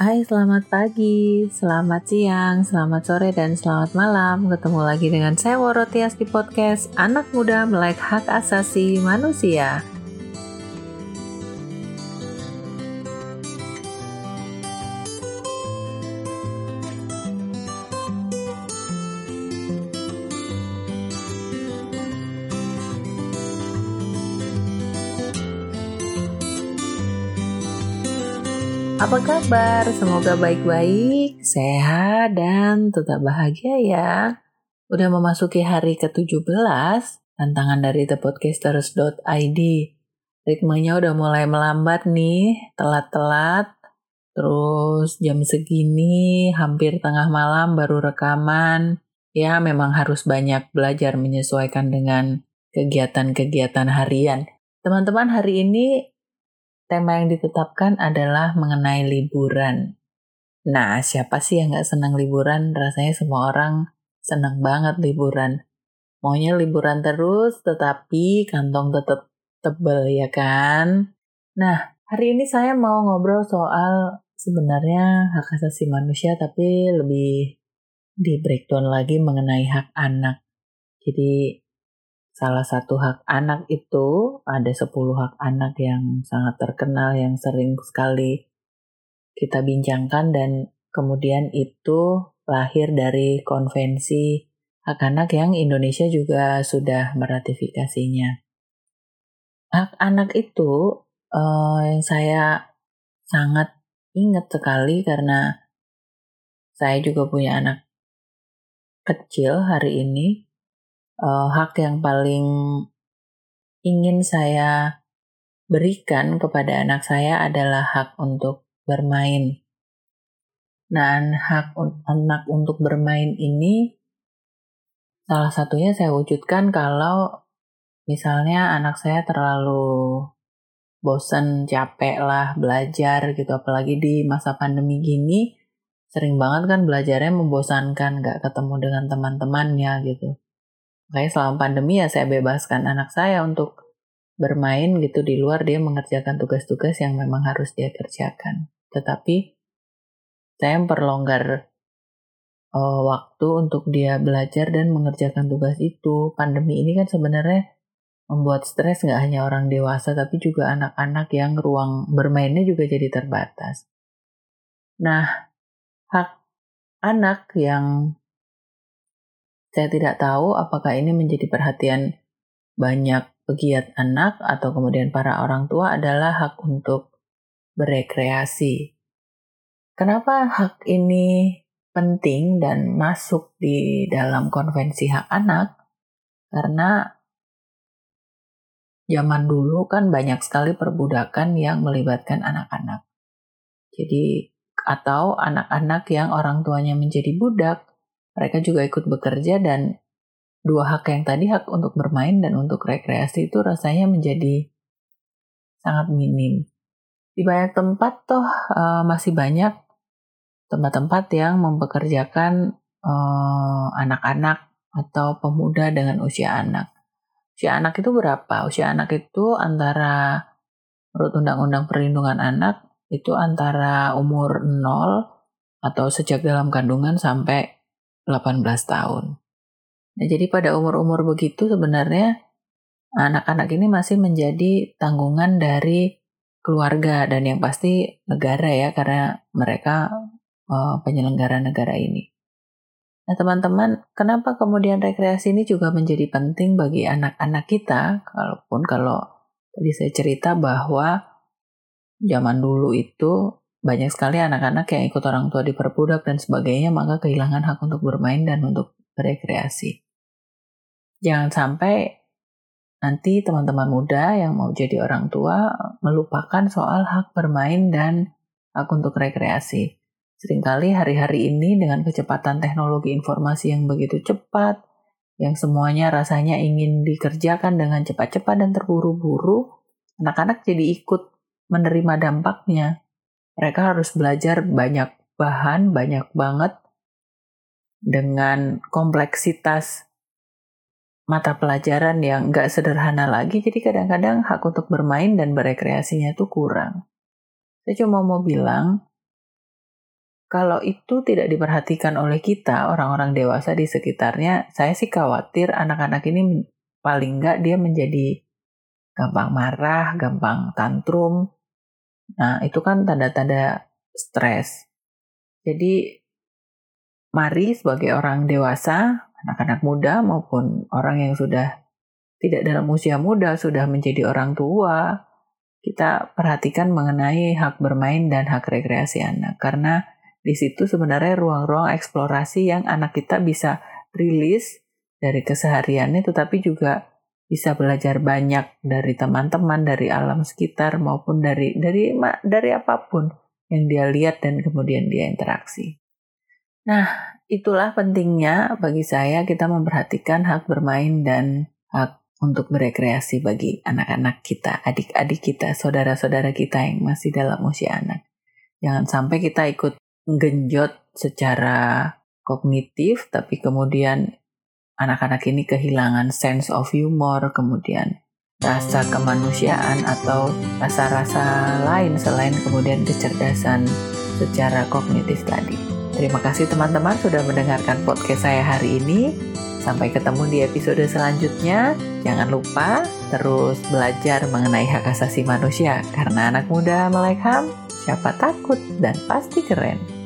Hai, selamat pagi, selamat siang, selamat sore, dan selamat malam. Ketemu lagi dengan saya Worotias di podcast Anak Muda Melek Hak Asasi Manusia. Apa kabar? Semoga baik-baik, sehat, dan tetap bahagia ya. Udah memasuki hari ke-17, tantangan dari thepodcasters.id. Ritmenya udah mulai melambat nih, telat-telat. Terus jam segini, hampir tengah malam baru rekaman. Ya memang harus banyak belajar menyesuaikan dengan kegiatan-kegiatan harian. Teman-teman hari ini tema yang ditetapkan adalah mengenai liburan. Nah, siapa sih yang gak senang liburan? Rasanya semua orang senang banget liburan. Maunya liburan terus, tetapi kantong tetap tebel ya kan? Nah, hari ini saya mau ngobrol soal sebenarnya hak asasi manusia, tapi lebih di breakdown lagi mengenai hak anak. Jadi salah satu hak anak itu ada 10 hak anak yang sangat terkenal yang sering sekali kita bincangkan dan kemudian itu lahir dari konvensi hak anak yang Indonesia juga sudah meratifikasinya. Hak anak itu uh, yang saya sangat ingat sekali karena saya juga punya anak kecil hari ini uh, hak yang paling ingin saya berikan kepada anak saya adalah hak untuk bermain. Nah, hak anak untuk bermain ini salah satunya saya wujudkan kalau misalnya anak saya terlalu bosan, capek lah belajar gitu, apalagi di masa pandemi gini, sering banget kan belajarnya membosankan, gak ketemu dengan teman-temannya gitu. Makanya selama pandemi ya saya bebaskan anak saya untuk bermain gitu di luar dia mengerjakan tugas-tugas yang memang harus dia kerjakan. Tetapi saya memperlonggar uh, waktu untuk dia belajar dan mengerjakan tugas itu. Pandemi ini kan sebenarnya membuat stres nggak hanya orang dewasa tapi juga anak-anak yang ruang bermainnya juga jadi terbatas. Nah, hak anak yang saya tidak tahu apakah ini menjadi perhatian banyak pegiat anak atau kemudian para orang tua adalah hak untuk berekreasi. Kenapa hak ini penting dan masuk di dalam konvensi hak anak? Karena zaman dulu kan banyak sekali perbudakan yang melibatkan anak-anak. Jadi atau anak-anak yang orang tuanya menjadi budak mereka juga ikut bekerja dan dua hak yang tadi hak untuk bermain dan untuk rekreasi itu rasanya menjadi sangat minim. Di banyak tempat toh uh, masih banyak tempat-tempat yang mempekerjakan uh, anak-anak atau pemuda dengan usia anak. Usia anak itu berapa? Usia anak itu antara menurut Undang-Undang Perlindungan Anak itu antara umur 0 atau sejak dalam kandungan sampai 18 tahun. Nah, jadi pada umur-umur begitu sebenarnya anak-anak ini masih menjadi tanggungan dari keluarga dan yang pasti negara ya karena mereka uh, penyelenggara negara ini. Nah, teman-teman, kenapa kemudian rekreasi ini juga menjadi penting bagi anak-anak kita? Kalaupun kalau tadi saya cerita bahwa zaman dulu itu banyak sekali anak-anak yang ikut orang tua diperbudak dan sebagainya, maka kehilangan hak untuk bermain dan untuk berekreasi. Jangan sampai nanti teman-teman muda yang mau jadi orang tua melupakan soal hak bermain dan hak untuk rekreasi. Seringkali hari-hari ini dengan kecepatan teknologi informasi yang begitu cepat, yang semuanya rasanya ingin dikerjakan dengan cepat-cepat dan terburu-buru, anak-anak jadi ikut menerima dampaknya mereka harus belajar banyak bahan, banyak banget dengan kompleksitas mata pelajaran yang nggak sederhana lagi. Jadi kadang-kadang hak untuk bermain dan berekreasinya tuh kurang. Saya cuma mau bilang, kalau itu tidak diperhatikan oleh kita, orang-orang dewasa di sekitarnya, saya sih khawatir anak-anak ini paling nggak dia menjadi gampang marah, gampang tantrum. Nah, itu kan tanda-tanda stres. Jadi, mari sebagai orang dewasa, anak-anak muda maupun orang yang sudah tidak dalam usia muda, sudah menjadi orang tua, kita perhatikan mengenai hak bermain dan hak rekreasi anak. Karena di situ sebenarnya ruang-ruang eksplorasi yang anak kita bisa rilis dari kesehariannya tetapi juga bisa belajar banyak dari teman-teman dari alam sekitar maupun dari dari dari apa pun yang dia lihat dan kemudian dia interaksi. Nah, itulah pentingnya bagi saya kita memperhatikan hak bermain dan hak untuk berekreasi bagi anak-anak kita, adik-adik kita, saudara-saudara kita yang masih dalam usia anak. Jangan sampai kita ikut genjot secara kognitif, tapi kemudian anak-anak ini kehilangan sense of humor, kemudian rasa kemanusiaan atau rasa-rasa lain selain kemudian kecerdasan secara kognitif tadi. Terima kasih teman-teman sudah mendengarkan podcast saya hari ini. Sampai ketemu di episode selanjutnya. Jangan lupa terus belajar mengenai hak asasi manusia karena anak muda melek HAM, siapa takut dan pasti keren.